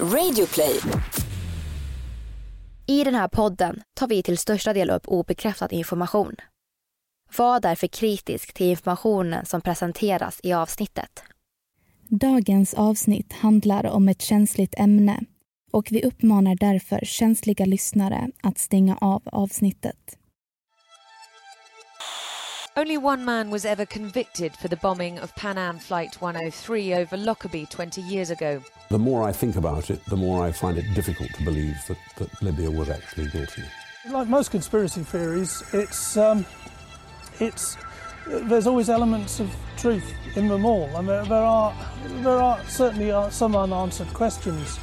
Radioplay. I den här podden tar vi till största del upp obekräftad information. Var därför kritisk till informationen som presenteras i avsnittet. Dagens avsnitt handlar om ett känsligt ämne och vi uppmanar därför känsliga lyssnare att stänga av avsnittet. Only one man was ever convicted for the bombing of Pan Am Flight 103 over Lockerbie 20 years ago. The more I think about it, the more I find it difficult to believe that, that Libya was actually guilty. Like most conspiracy theories, it's um, it's there's always elements of truth in them all, and there, there are there are certainly are some unanswered questions.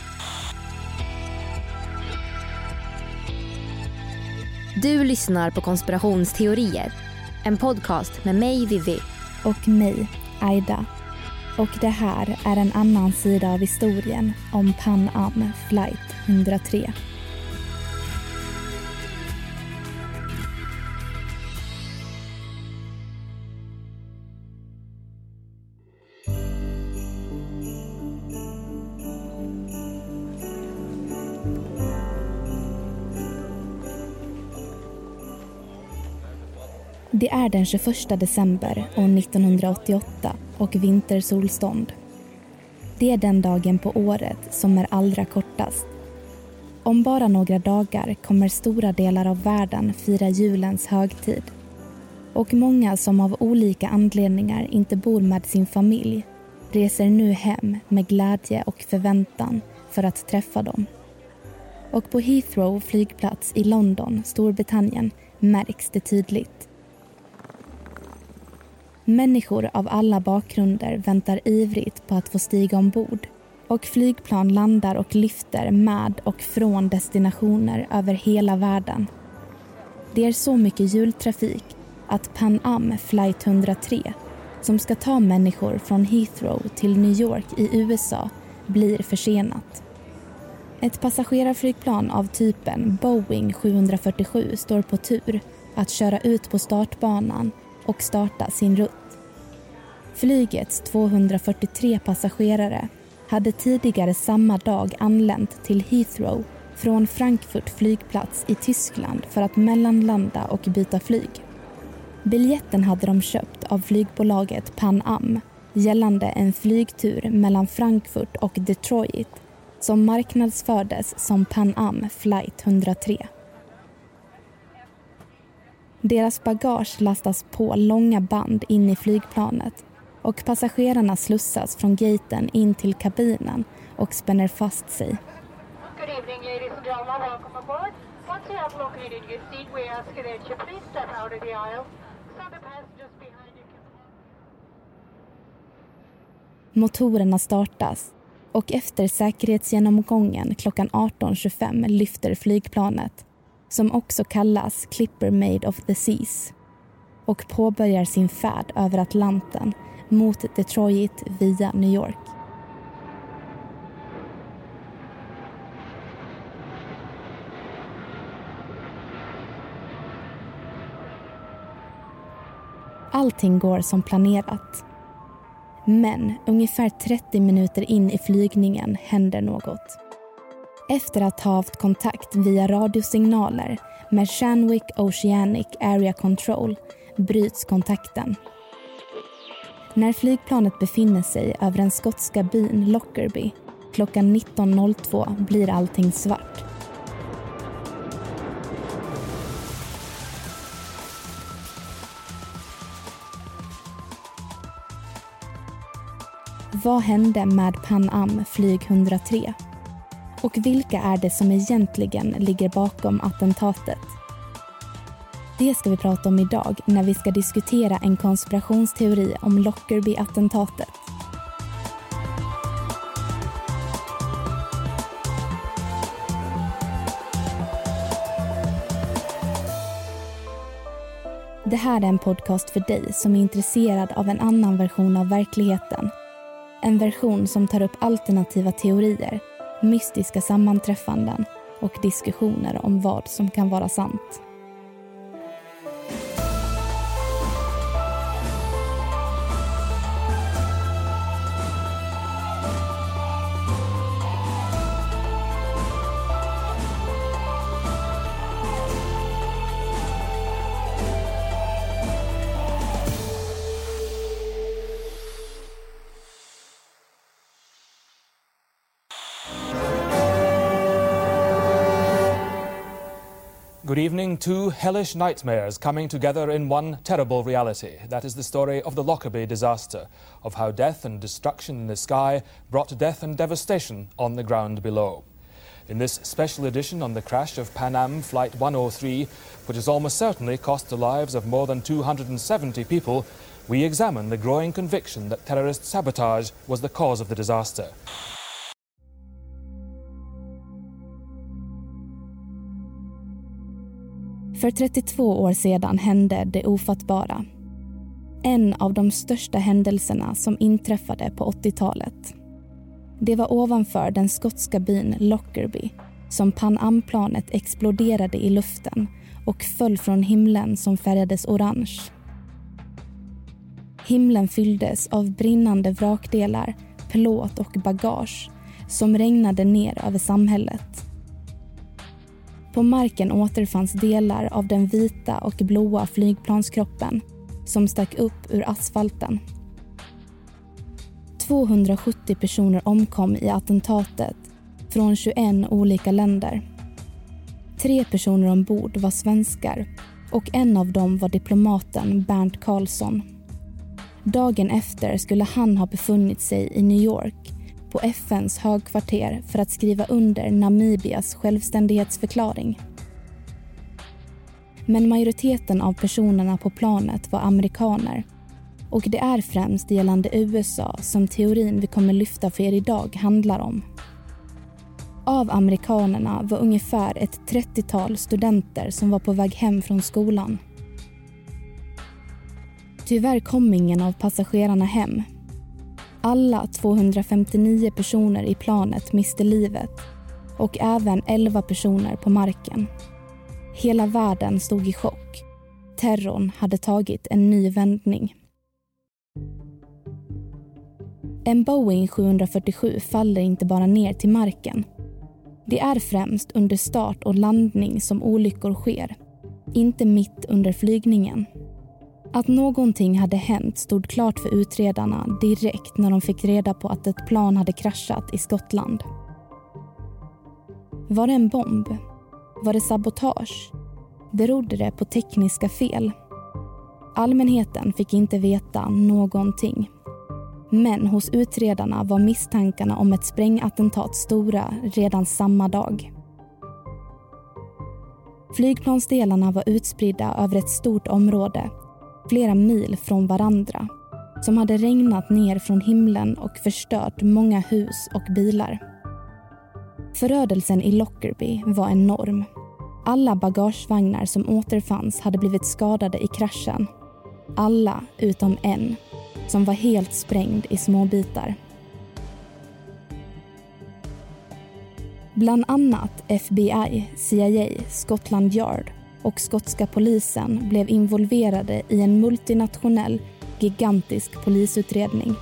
Du lyssnar på konspirationsteorier. En podcast med mig, Vivi. Och mig, Aida. Och det här är en annan sida av historien om Pan Am flight 103. Det är den 21 december år 1988 och vintersolstånd. Det är den dagen på året som är allra kortast. Om bara några dagar kommer stora delar av världen fira julens högtid. Och många som av olika anledningar inte bor med sin familj reser nu hem med glädje och förväntan för att träffa dem. Och på Heathrow flygplats i London, Storbritannien, märks det tydligt. Människor av alla bakgrunder väntar ivrigt på att få stiga ombord och flygplan landar och lyfter med och från destinationer över hela världen. Det är så mycket jultrafik att Pan Am flight 103 som ska ta människor från Heathrow till New York i USA blir försenat. Ett passagerarflygplan av typen Boeing 747 står på tur att köra ut på startbanan och starta sin rutt. Flygets 243 passagerare hade tidigare samma dag anlänt till Heathrow från Frankfurt flygplats i Tyskland för att mellanlanda och byta flyg. Biljetten hade de köpt av flygbolaget Pan Am gällande en flygtur mellan Frankfurt och Detroit som marknadsfördes som Pan Am flight 103. Deras bagage lastas på långa band in i flygplanet och passagerarna slussas från gaten in till kabinen och spänner fast sig. Good evening, ladies and gentlemen. Welcome aboard. Once you have located your seat, we ask that you please step out of the aisle so the passengers behind you can... Motorerna startas och efter säkerhetsgenomgången klockan 18.25 lyfter flygplanet som också kallas Clipper Made of the Seas och påbörjar sin färd över Atlanten mot Detroit via New York. Allting går som planerat. Men ungefär 30 minuter in i flygningen händer något. Efter att ha haft kontakt via radiosignaler med Shanwick Oceanic Area Control bryts kontakten. När flygplanet befinner sig över den skotska byn Lockerbie klockan 19.02 blir allting svart. Vad hände med Pan Am flyg 103? Och vilka är det som egentligen ligger bakom attentatet? Det ska vi prata om idag när vi ska diskutera en konspirationsteori om Lockerbie-attentatet. Det här är en podcast för dig som är intresserad av en annan version av verkligheten. En version som tar upp alternativa teorier, mystiska sammanträffanden och diskussioner om vad som kan vara sant. Good evening. Two hellish nightmares coming together in one terrible reality. That is the story of the Lockerbie disaster, of how death and destruction in the sky brought death and devastation on the ground below. In this special edition on the crash of Pan Am Flight 103, which has almost certainly cost the lives of more than 270 people, we examine the growing conviction that terrorist sabotage was the cause of the disaster. För 32 år sedan hände det ofattbara. En av de största händelserna som inträffade på 80-talet. Det var ovanför den skotska byn Lockerbie som Pan Am-planet exploderade i luften och föll från himlen som färgades orange. Himlen fylldes av brinnande vrakdelar, plåt och bagage som regnade ner över samhället. På marken återfanns delar av den vita och blåa flygplanskroppen som stack upp ur asfalten. 270 personer omkom i attentatet från 21 olika länder. Tre personer ombord var svenskar och en av dem var diplomaten Bernt Karlsson. Dagen efter skulle han ha befunnit sig i New York på FNs högkvarter för att skriva under Namibias självständighetsförklaring. Men majoriteten av personerna på planet var amerikaner och det är främst gällande USA som teorin vi kommer lyfta för er idag handlar om. Av amerikanerna var ungefär ett 30-tal studenter som var på väg hem från skolan. Tyvärr kom ingen av passagerarna hem alla 259 personer i planet miste livet och även 11 personer på marken. Hela världen stod i chock. Terrorn hade tagit en ny vändning. En Boeing 747 faller inte bara ner till marken. Det är främst under start och landning som olyckor sker, inte mitt under flygningen. Att någonting hade hänt stod klart för utredarna direkt när de fick reda på att ett plan hade kraschat i Skottland. Var det en bomb? Var det sabotage? Berodde det på tekniska fel? Allmänheten fick inte veta någonting. Men hos utredarna var misstankarna om ett sprängattentat stora redan samma dag. Flygplansdelarna var utspridda över ett stort område flera mil från varandra som hade regnat ner från himlen och förstört många hus och bilar. Förödelsen i Lockerbie var enorm. Alla bagagevagnar som återfanns hade blivit skadade i kraschen. Alla utom en, som var helt sprängd i små bitar. Bland annat FBI, CIA, Scotland Yard och skotska polisen blev involverade i en multinationell, gigantisk polisutredning.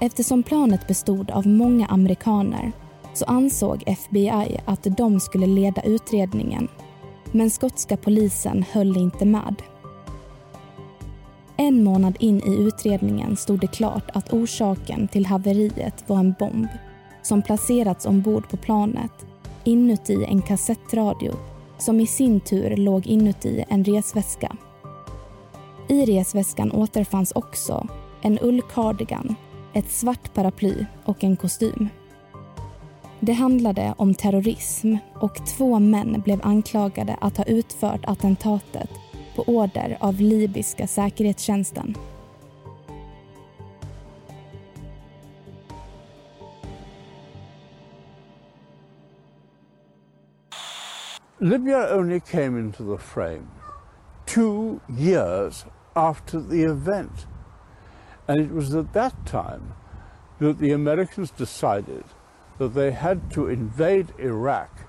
Eftersom planet bestod av många amerikaner så ansåg FBI att de skulle leda utredningen. Men skotska polisen höll inte med. En månad in i utredningen stod det klart att orsaken till haveriet var en bomb som placerats ombord på planet inuti en kassettradio som i sin tur låg inuti en resväska. I resväskan återfanns också en ullcardigan, ett svart paraply och en kostym. Det handlade om terrorism och två män blev anklagade att ha utfört attentatet på order av libyska säkerhetstjänsten. Libya only came into the frame two years after the event. And it was at that time that the Americans decided that they had to invade Iraq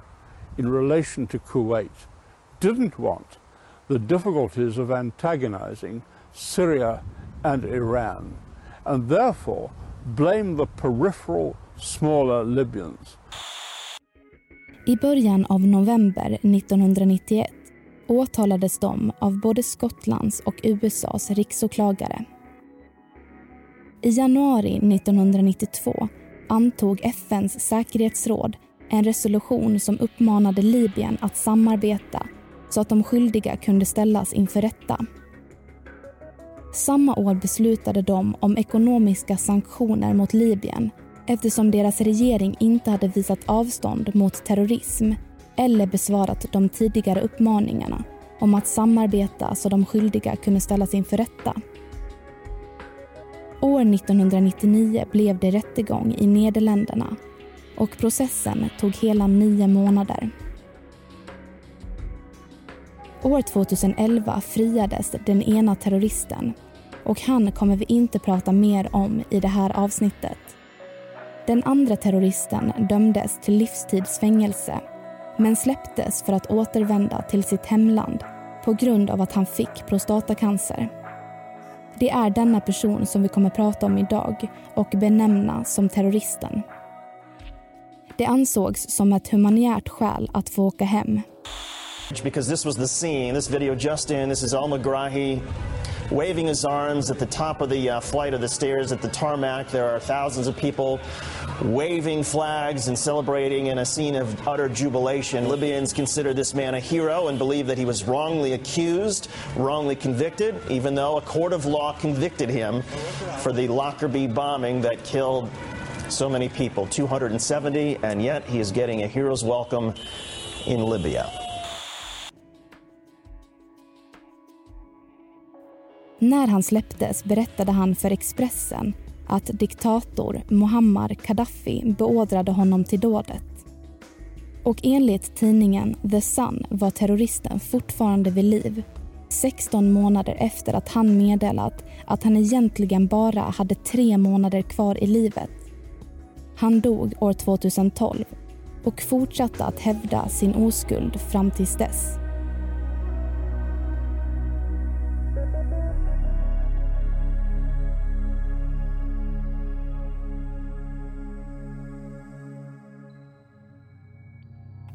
in relation to Kuwait, didn't want the difficulties of antagonizing Syria and Iran, and therefore blamed the peripheral smaller Libyans. I början av november 1991 åtalades de av både Skottlands och USAs riksåklagare. I januari 1992 antog FNs säkerhetsråd en resolution som uppmanade Libyen att samarbeta så att de skyldiga kunde ställas inför rätta. Samma år beslutade de om ekonomiska sanktioner mot Libyen eftersom deras regering inte hade visat avstånd mot terrorism eller besvarat de tidigare uppmaningarna om att samarbeta så de skyldiga kunde ställas inför rätta. År 1999 blev det rättegång i Nederländerna och processen tog hela nio månader. År 2011 friades den ena terroristen och han kommer vi inte prata mer om i det här avsnittet. Den andra terroristen dömdes till livstidsfängelse men släpptes för att återvända till sitt hemland på grund av att han fick prostatacancer. Det är denna person som vi kommer prata om idag och benämna som terroristen. Det ansågs som ett humanitärt skäl att få åka hem. Because this was the scene, this video just in, this is Al Megrahi waving his arms at the top of the uh, flight of the stairs at the tarmac. There are thousands of people waving flags and celebrating in a scene of utter jubilation. Libyans consider this man a hero and believe that he was wrongly accused, wrongly convicted, even though a court of law convicted him for the Lockerbie bombing that killed so many people 270, and yet he is getting a hero's welcome in Libya. När han släpptes berättade han för Expressen att diktator Muammar Gaddafi beordrade honom till dådet. Och enligt tidningen The Sun var terroristen fortfarande vid liv 16 månader efter att han meddelat att han egentligen bara hade tre månader kvar i livet. Han dog år 2012 och fortsatte att hävda sin oskuld fram tills dess.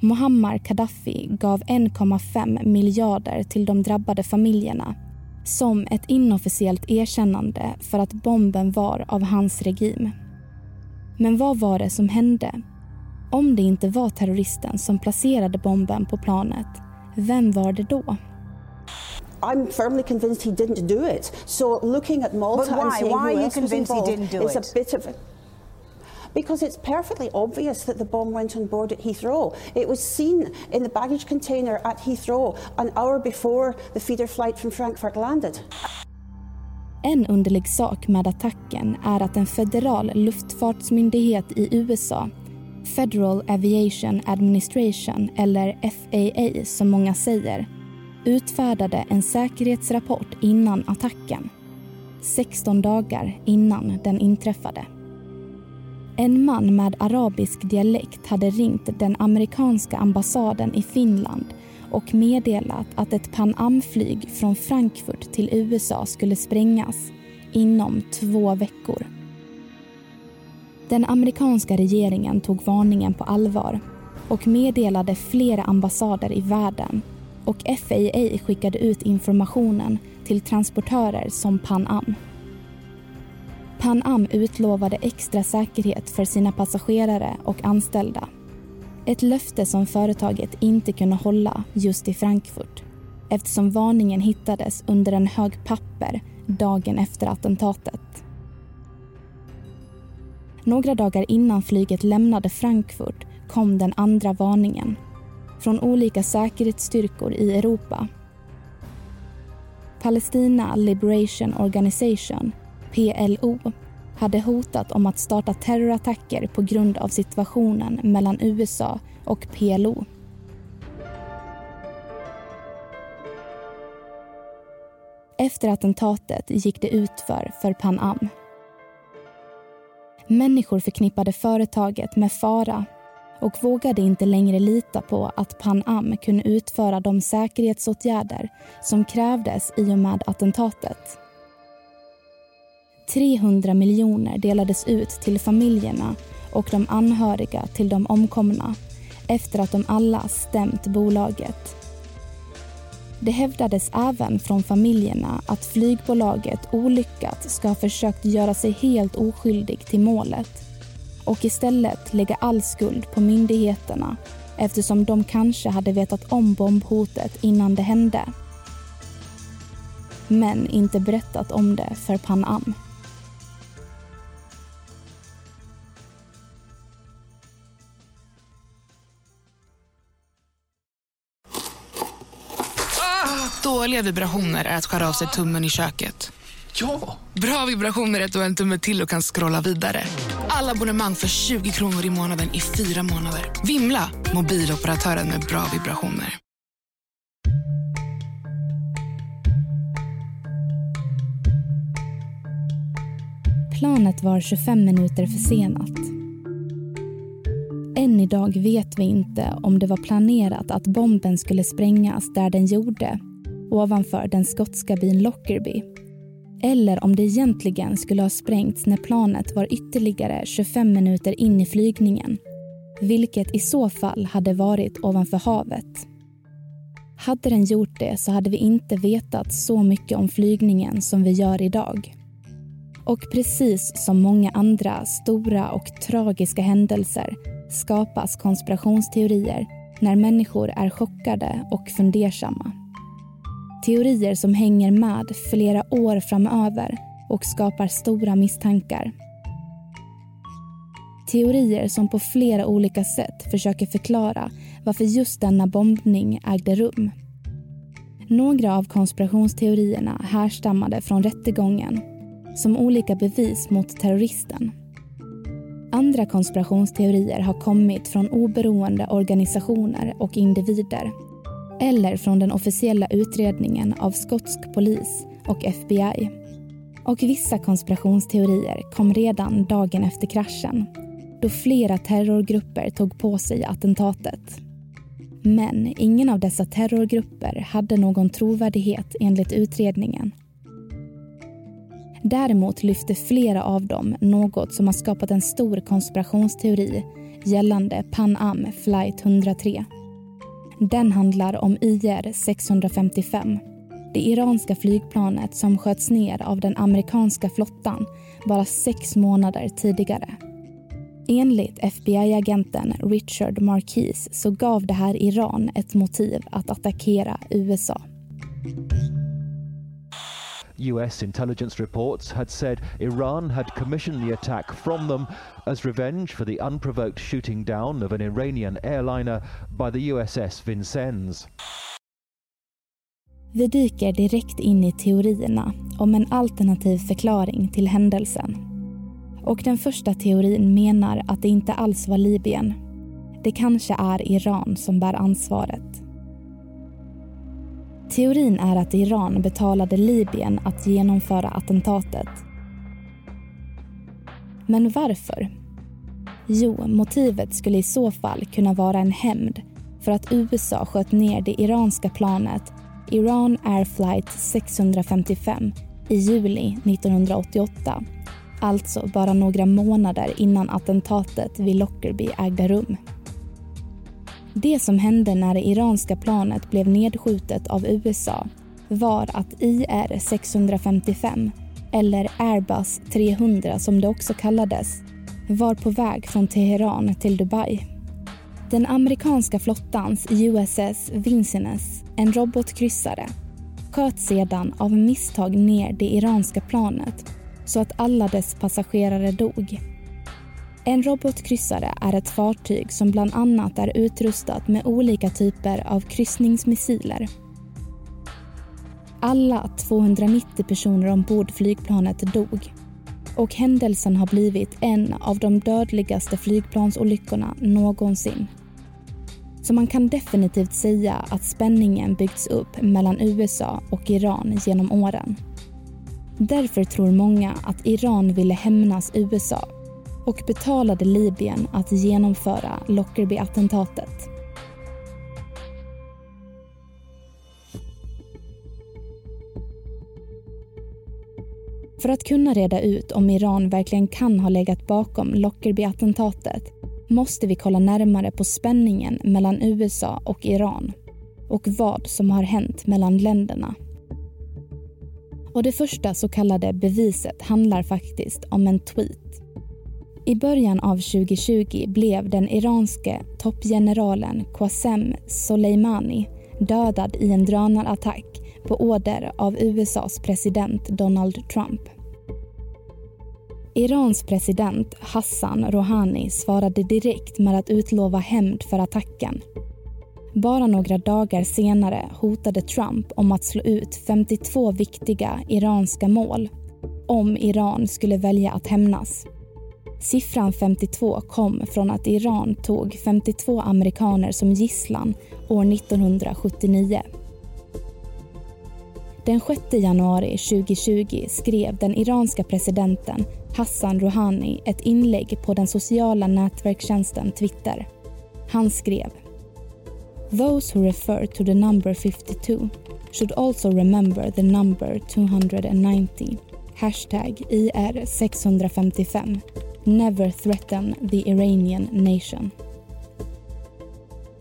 Muammar Gaddafi gav 1,5 miljarder till de drabbade familjerna som ett inofficiellt erkännande för att bomben var av hans regim. Men vad var det som hände? Om det inte var terroristen som placerade bomben på planet, vem var det då? I'm firmly convinced he didn't do it. So looking at Malta But why? and saying Why who are you else was convinced he involved didn't do is a it? bit of a because it's perfectly obvious that the bomb went on board at Heathrow. It was seen in the baggage container at Heathrow an hour before the feeder flight from Frankfurt landed. En underlig sak med attacken är att en federal luftfartsmyndighet i USA, Federal Aviation Administration eller FAA som många säger, utfärdade en säkerhetsrapport innan attacken. 16 dagar innan den inträffade. En man med arabisk dialekt hade ringt den amerikanska ambassaden i Finland och meddelat att ett Pan Am-flyg från Frankfurt till USA skulle sprängas inom två veckor. Den amerikanska regeringen tog varningen på allvar och meddelade flera ambassader i världen och FAA skickade ut informationen till transportörer som Pan Am. Pan Am utlovade extra säkerhet för sina passagerare och anställda. Ett löfte som företaget inte kunde hålla just i Frankfurt eftersom varningen hittades under en hög papper dagen efter attentatet. Några dagar innan flyget lämnade Frankfurt kom den andra varningen från olika säkerhetsstyrkor i Europa. Palestina Liberation Organization, PLO, hade hotat om att starta terrorattacker på grund av situationen mellan USA och PLO. Efter attentatet gick det utför för Pan Am. Människor förknippade företaget med fara och vågade inte längre lita på att Pan Am kunde utföra de säkerhetsåtgärder som krävdes i och med attentatet. 300 miljoner delades ut till familjerna och de anhöriga till de omkomna efter att de alla stämt bolaget. Det hävdades även från familjerna att flygbolaget olyckat ska ha försökt göra sig helt oskyldig till målet och istället lägga all skuld på myndigheterna eftersom de kanske hade vetat om bombhotet innan det hände. Men inte berättat om det för Pan Am. Dåliga vibrationer är att skära av sig tummen i köket. Ja! Bra vibrationer är att du har en tumme till och kan scrolla vidare. Alla abonnemang för 20 kronor i månaden i fyra månader. Vimla! Mobiloperatören med bra vibrationer. Planet var 25 minuter försenat. Än idag vet vi inte om det var planerat att bomben skulle sprängas där den gjorde, ovanför den skotska byn Lockerbie. Eller om det egentligen skulle ha sprängts när planet var ytterligare 25 minuter in i flygningen. Vilket i så fall hade varit ovanför havet. Hade den gjort det så hade vi inte vetat så mycket om flygningen som vi gör idag. Och precis som många andra stora och tragiska händelser skapas konspirationsteorier när människor är chockade och fundersamma. Teorier som hänger med flera år framöver och skapar stora misstankar. Teorier som på flera olika sätt försöker förklara varför just denna bombning ägde rum. Några av konspirationsteorierna härstammade från rättegången som olika bevis mot terroristen. Andra konspirationsteorier har kommit från oberoende organisationer och individer eller från den officiella utredningen av skotsk polis och FBI. Och vissa konspirationsteorier kom redan dagen efter kraschen då flera terrorgrupper tog på sig attentatet. Men ingen av dessa terrorgrupper hade någon trovärdighet enligt utredningen. Däremot lyfte flera av dem något som har skapat en stor konspirationsteori gällande Pan Am flight 103. Den handlar om IR 655. Det iranska flygplanet som sköts ner av den amerikanska flottan bara sex månader tidigare. Enligt FBI-agenten Richard Marquis så gav det här Iran ett motiv att attackera USA. US intelligence reports had said Iran had commissioned the attack from them as revenge for the unprovoked shooting down of an Iranian airliner by the USS Vincennes. Vi dyker direkt in i teorierna om en alternativ förklaring till händelsen. Och den första teorin menar att det inte alls var Libyen. Det kanske är Iran som bär ansvaret. Teorin är att Iran betalade Libyen att genomföra attentatet. Men varför? Jo, motivet skulle i så fall kunna vara en hämnd för att USA sköt ner det iranska planet Iran Air Flight 655 i juli 1988. Alltså bara några månader innan attentatet vid Lockerbie ägde rum. Det som hände när det iranska planet blev nedskjutet av USA var att IR 655, eller Airbus 300 som det också kallades, var på väg från Teheran till Dubai. Den amerikanska flottans USS Vincennes, en robotkryssare, sköt sedan av misstag ner det iranska planet så att alla dess passagerare dog. En robotkryssare är ett fartyg som bland annat är utrustat med olika typer av kryssningsmissiler. Alla 290 personer ombord flygplanet dog och händelsen har blivit en av de dödligaste flygplansolyckorna någonsin. Så man kan definitivt säga att spänningen byggts upp mellan USA och Iran genom åren. Därför tror många att Iran ville hämnas USA och betalade Libyen att genomföra Lockerbie-attentatet. För att kunna reda ut om Iran verkligen kan ha legat bakom Lockerbie-attentatet måste vi kolla närmare på spänningen mellan USA och Iran och vad som har hänt mellan länderna. Och det första så kallade beviset handlar faktiskt om en tweet i början av 2020 blev den iranske toppgeneralen Qasem Soleimani dödad i en drönarattack på order av USAs president Donald Trump. Irans president Hassan Rouhani svarade direkt med att utlova hämnd för attacken. Bara några dagar senare hotade Trump om att slå ut 52 viktiga iranska mål om Iran skulle välja att hämnas. Siffran 52 kom från att Iran tog 52 amerikaner som gisslan år 1979. Den 6 januari 2020 skrev den iranska presidenten Hassan Rouhani ett inlägg på den sociala nätverkstjänsten Twitter. Han skrev Those who refer to the number 52 should also remember the number 290. Hashtag IR655. Never threaten the Iranian nation.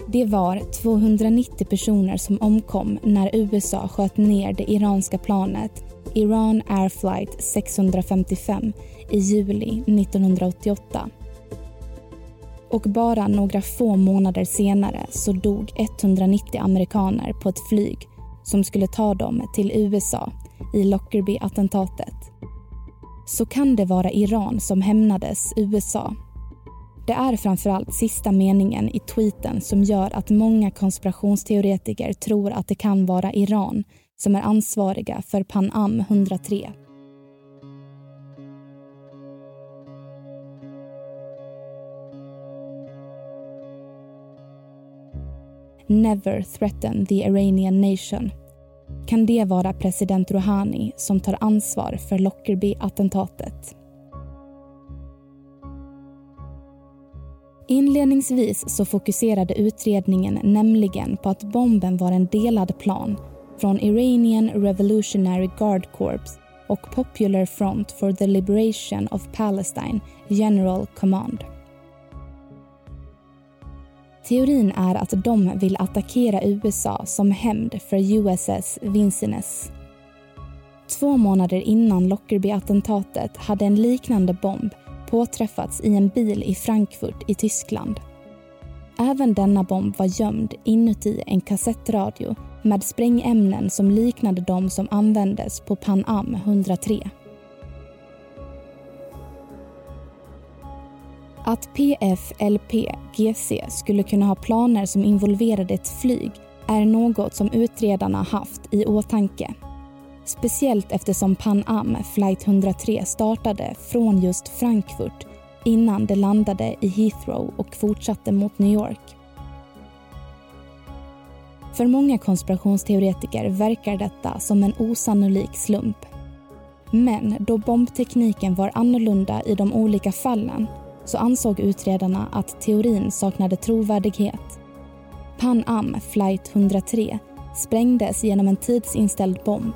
Det var 290 personer som omkom när USA sköt ner det iranska planet Iran Air Flight 655 i juli 1988. Och bara några få månader senare så dog 190 amerikaner på ett flyg som skulle ta dem till USA i Lockerbie-attentatet. Så kan det vara Iran som hämnades USA. Det är framförallt sista meningen i tweeten som gör att många konspirationsteoretiker tror att det kan vara Iran som är ansvariga för Pan Am 103. Never threaten the Iranian nation. Kan det vara president Rouhani som tar ansvar för Lockerbie-attentatet? Inledningsvis så fokuserade utredningen nämligen på att bomben var en delad plan från Iranian Revolutionary Guard Corps och Popular Front for the Liberation of Palestine General Command. Teorin är att de vill attackera USA som hämnd för USS Vincennes. Två månader innan Lockerbie-attentatet hade en liknande bomb påträffats i en bil i Frankfurt i Tyskland. Även denna bomb var gömd inuti en kassettradio med sprängämnen som liknade de som användes på Pan Am 103. Att PFLP-GC skulle kunna ha planer som involverade ett flyg är något som utredarna haft i åtanke. Speciellt eftersom Pan Am flight 103 startade från just Frankfurt innan det landade i Heathrow och fortsatte mot New York. För många konspirationsteoretiker verkar detta som en osannolik slump. Men då bombtekniken var annorlunda i de olika fallen så ansåg utredarna att teorin saknade trovärdighet. Pan Am flight 103 sprängdes genom en tidsinställd bomb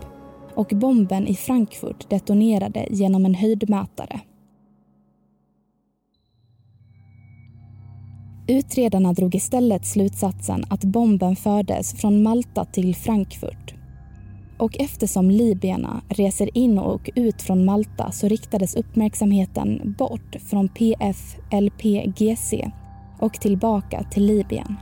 och bomben i Frankfurt detonerade genom en höjdmätare. Utredarna drog istället slutsatsen att bomben fördes från Malta till Frankfurt. Och eftersom libyerna reser in och ut från Malta så riktades uppmärksamheten bort från PFLPGC och tillbaka till Libyen.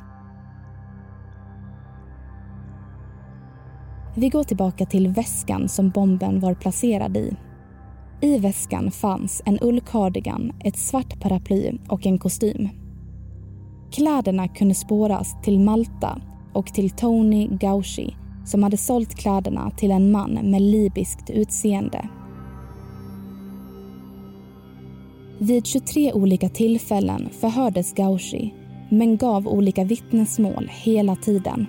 Vi går tillbaka till väskan som bomben var placerad i. I väskan fanns en ullcardigan, ett svart paraply och en kostym. Kläderna kunde spåras till Malta och till Tony Gauchi som hade sålt kläderna till en man med libyskt utseende. Vid 23 olika tillfällen förhördes Gauchi men gav olika vittnesmål hela tiden.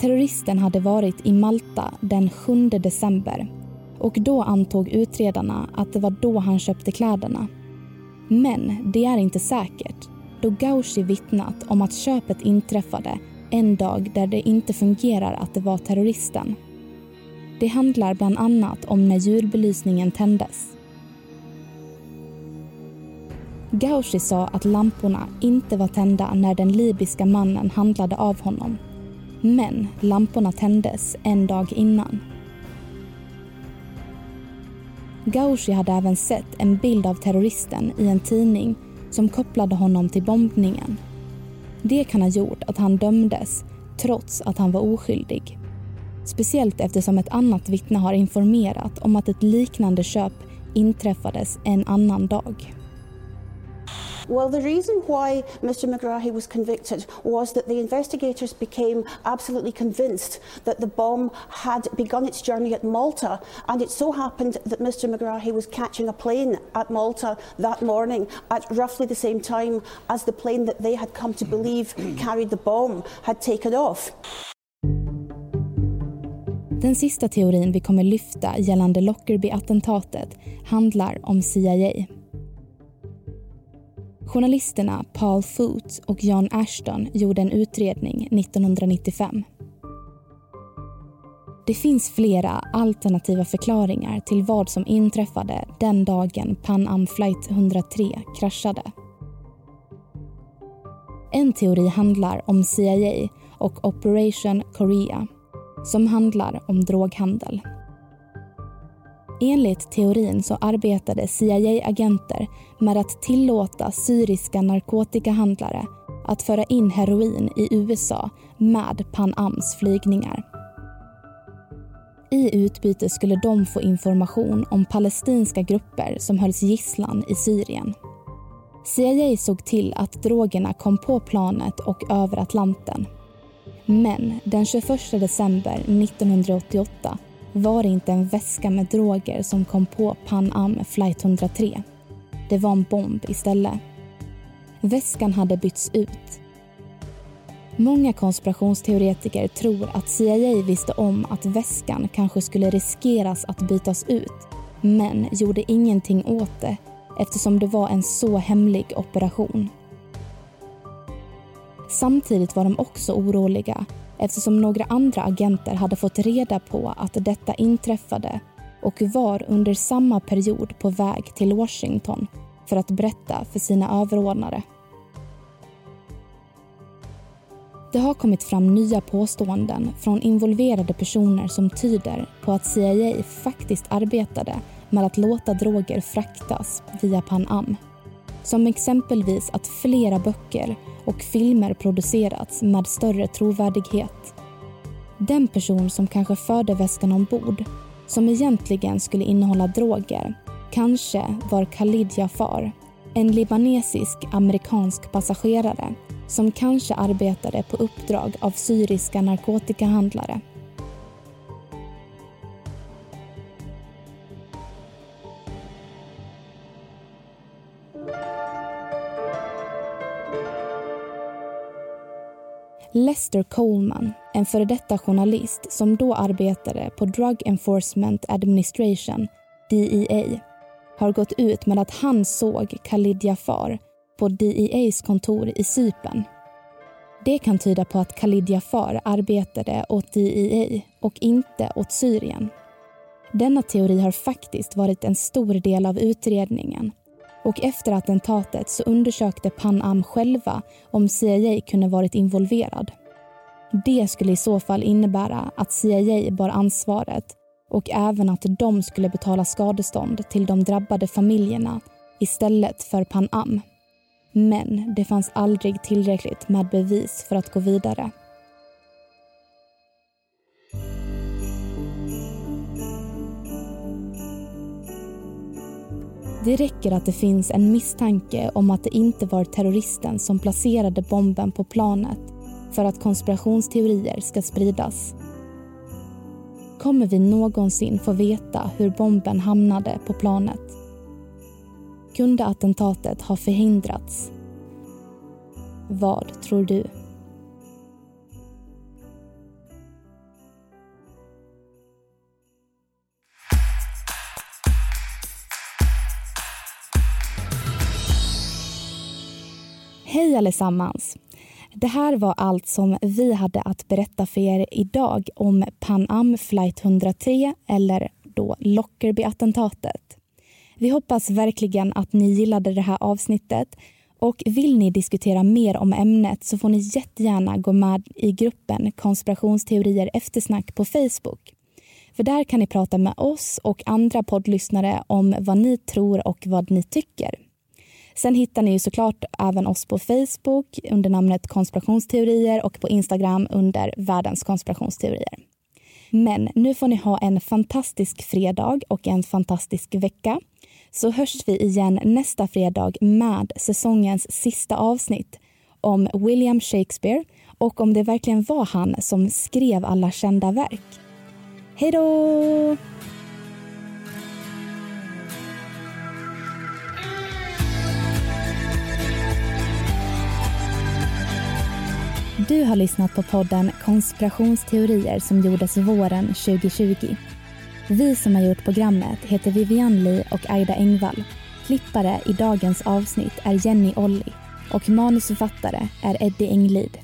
Terroristen hade varit i Malta den 7 december och då antog utredarna att det var då han köpte kläderna. Men det är inte säkert då Gauchi vittnat om att köpet inträffade en dag där det inte fungerar att det var terroristen. Det handlar bland annat om när julbelysningen tändes. Gauchi sa att lamporna inte var tända när den libyska mannen handlade av honom. Men lamporna tändes en dag innan. Gauchi hade även sett en bild av terroristen i en tidning som kopplade honom till bombningen. Det kan ha gjort att han dömdes trots att han var oskyldig. Speciellt eftersom ett annat vittne har informerat om att ett liknande köp inträffades en annan dag. Well, the reason why Mr McGrahy was convicted was that the investigators became absolutely convinced that the bomb had begun its journey at Malta, and it so happened that Mr McGrahy was catching a plane at Malta that morning at roughly the same time as the plane that they had come to believe carried the bomb had taken off. Den sista teorin vi kommer lyfta gällande Lockerbie-attentatet handlar om CIA. Journalisterna Paul Foot och John Ashton gjorde en utredning 1995. Det finns flera alternativa förklaringar till vad som inträffade den dagen Pan Am Flight 103 kraschade. En teori handlar om CIA och Operation Korea som handlar om droghandel. Enligt teorin så arbetade CIA-agenter med att tillåta syriska narkotikahandlare att föra in heroin i USA med Pan Ams flygningar. I utbyte skulle de få information om palestinska grupper som hölls gisslan i Syrien. CIA såg till att drogerna kom på planet och över Atlanten. Men den 21 december 1988 var det inte en väska med droger som kom på Pan Am flight 103. Det var en bomb istället. Väskan hade bytts ut. Många konspirationsteoretiker tror att CIA visste om att väskan kanske skulle riskeras att bytas ut men gjorde ingenting åt det eftersom det var en så hemlig operation. Samtidigt var de också oroliga eftersom några andra agenter hade fått reda på att detta inträffade och var under samma period på väg till Washington för att berätta för sina överordnade. Det har kommit fram nya påståenden från involverade personer som tyder på att CIA faktiskt arbetade med att låta droger fraktas via Pan Am. Som exempelvis att flera böcker och filmer producerats med större trovärdighet. Den person som kanske förde väskan ombord, som egentligen skulle innehålla droger, kanske var Khalid Jafar, en libanesisk-amerikansk passagerare som kanske arbetade på uppdrag av syriska narkotikahandlare. Lester Coleman, en före detta journalist som då arbetade på Drug Enforcement Administration, DEA, har gått ut med att han såg Khalid Jafar på DEAs kontor i Sypen. Det kan tyda på att Khalid Jafar arbetade åt DEA och inte åt Syrien. Denna teori har faktiskt varit en stor del av utredningen och efter attentatet så undersökte Pan Am själva om CIA kunde varit involverad. Det skulle i så fall innebära att CIA bar ansvaret och även att de skulle betala skadestånd till de drabbade familjerna istället för Pan Am. Men det fanns aldrig tillräckligt med bevis för att gå vidare. Det räcker att det finns en misstanke om att det inte var terroristen som placerade bomben på planet för att konspirationsteorier ska spridas. Kommer vi någonsin få veta hur bomben hamnade på planet? Kunde attentatet ha förhindrats? Vad tror du? Hej allesammans! Det här var allt som vi hade att berätta för er idag om Pan Am flight 103 eller då Lockerbie-attentatet. Vi hoppas verkligen att ni gillade det här avsnittet och vill ni diskutera mer om ämnet så får ni jättegärna gå med i gruppen konspirationsteorier eftersnack på Facebook. För där kan ni prata med oss och andra poddlyssnare om vad ni tror och vad ni tycker. Sen hittar ni ju såklart även oss på Facebook under namnet konspirationsteorier och på Instagram under världens konspirationsteorier. Men nu får ni ha en fantastisk fredag och en fantastisk vecka. Så hörs vi igen nästa fredag med säsongens sista avsnitt om William Shakespeare och om det verkligen var han som skrev alla kända verk. Hej då! Du har lyssnat på podden Konspirationsteorier som gjordes våren 2020. Vi som har gjort programmet heter Vivian Lee och Aida Engvall. Klippare i dagens avsnitt är Jenny Olli och manusförfattare är Eddie Englid.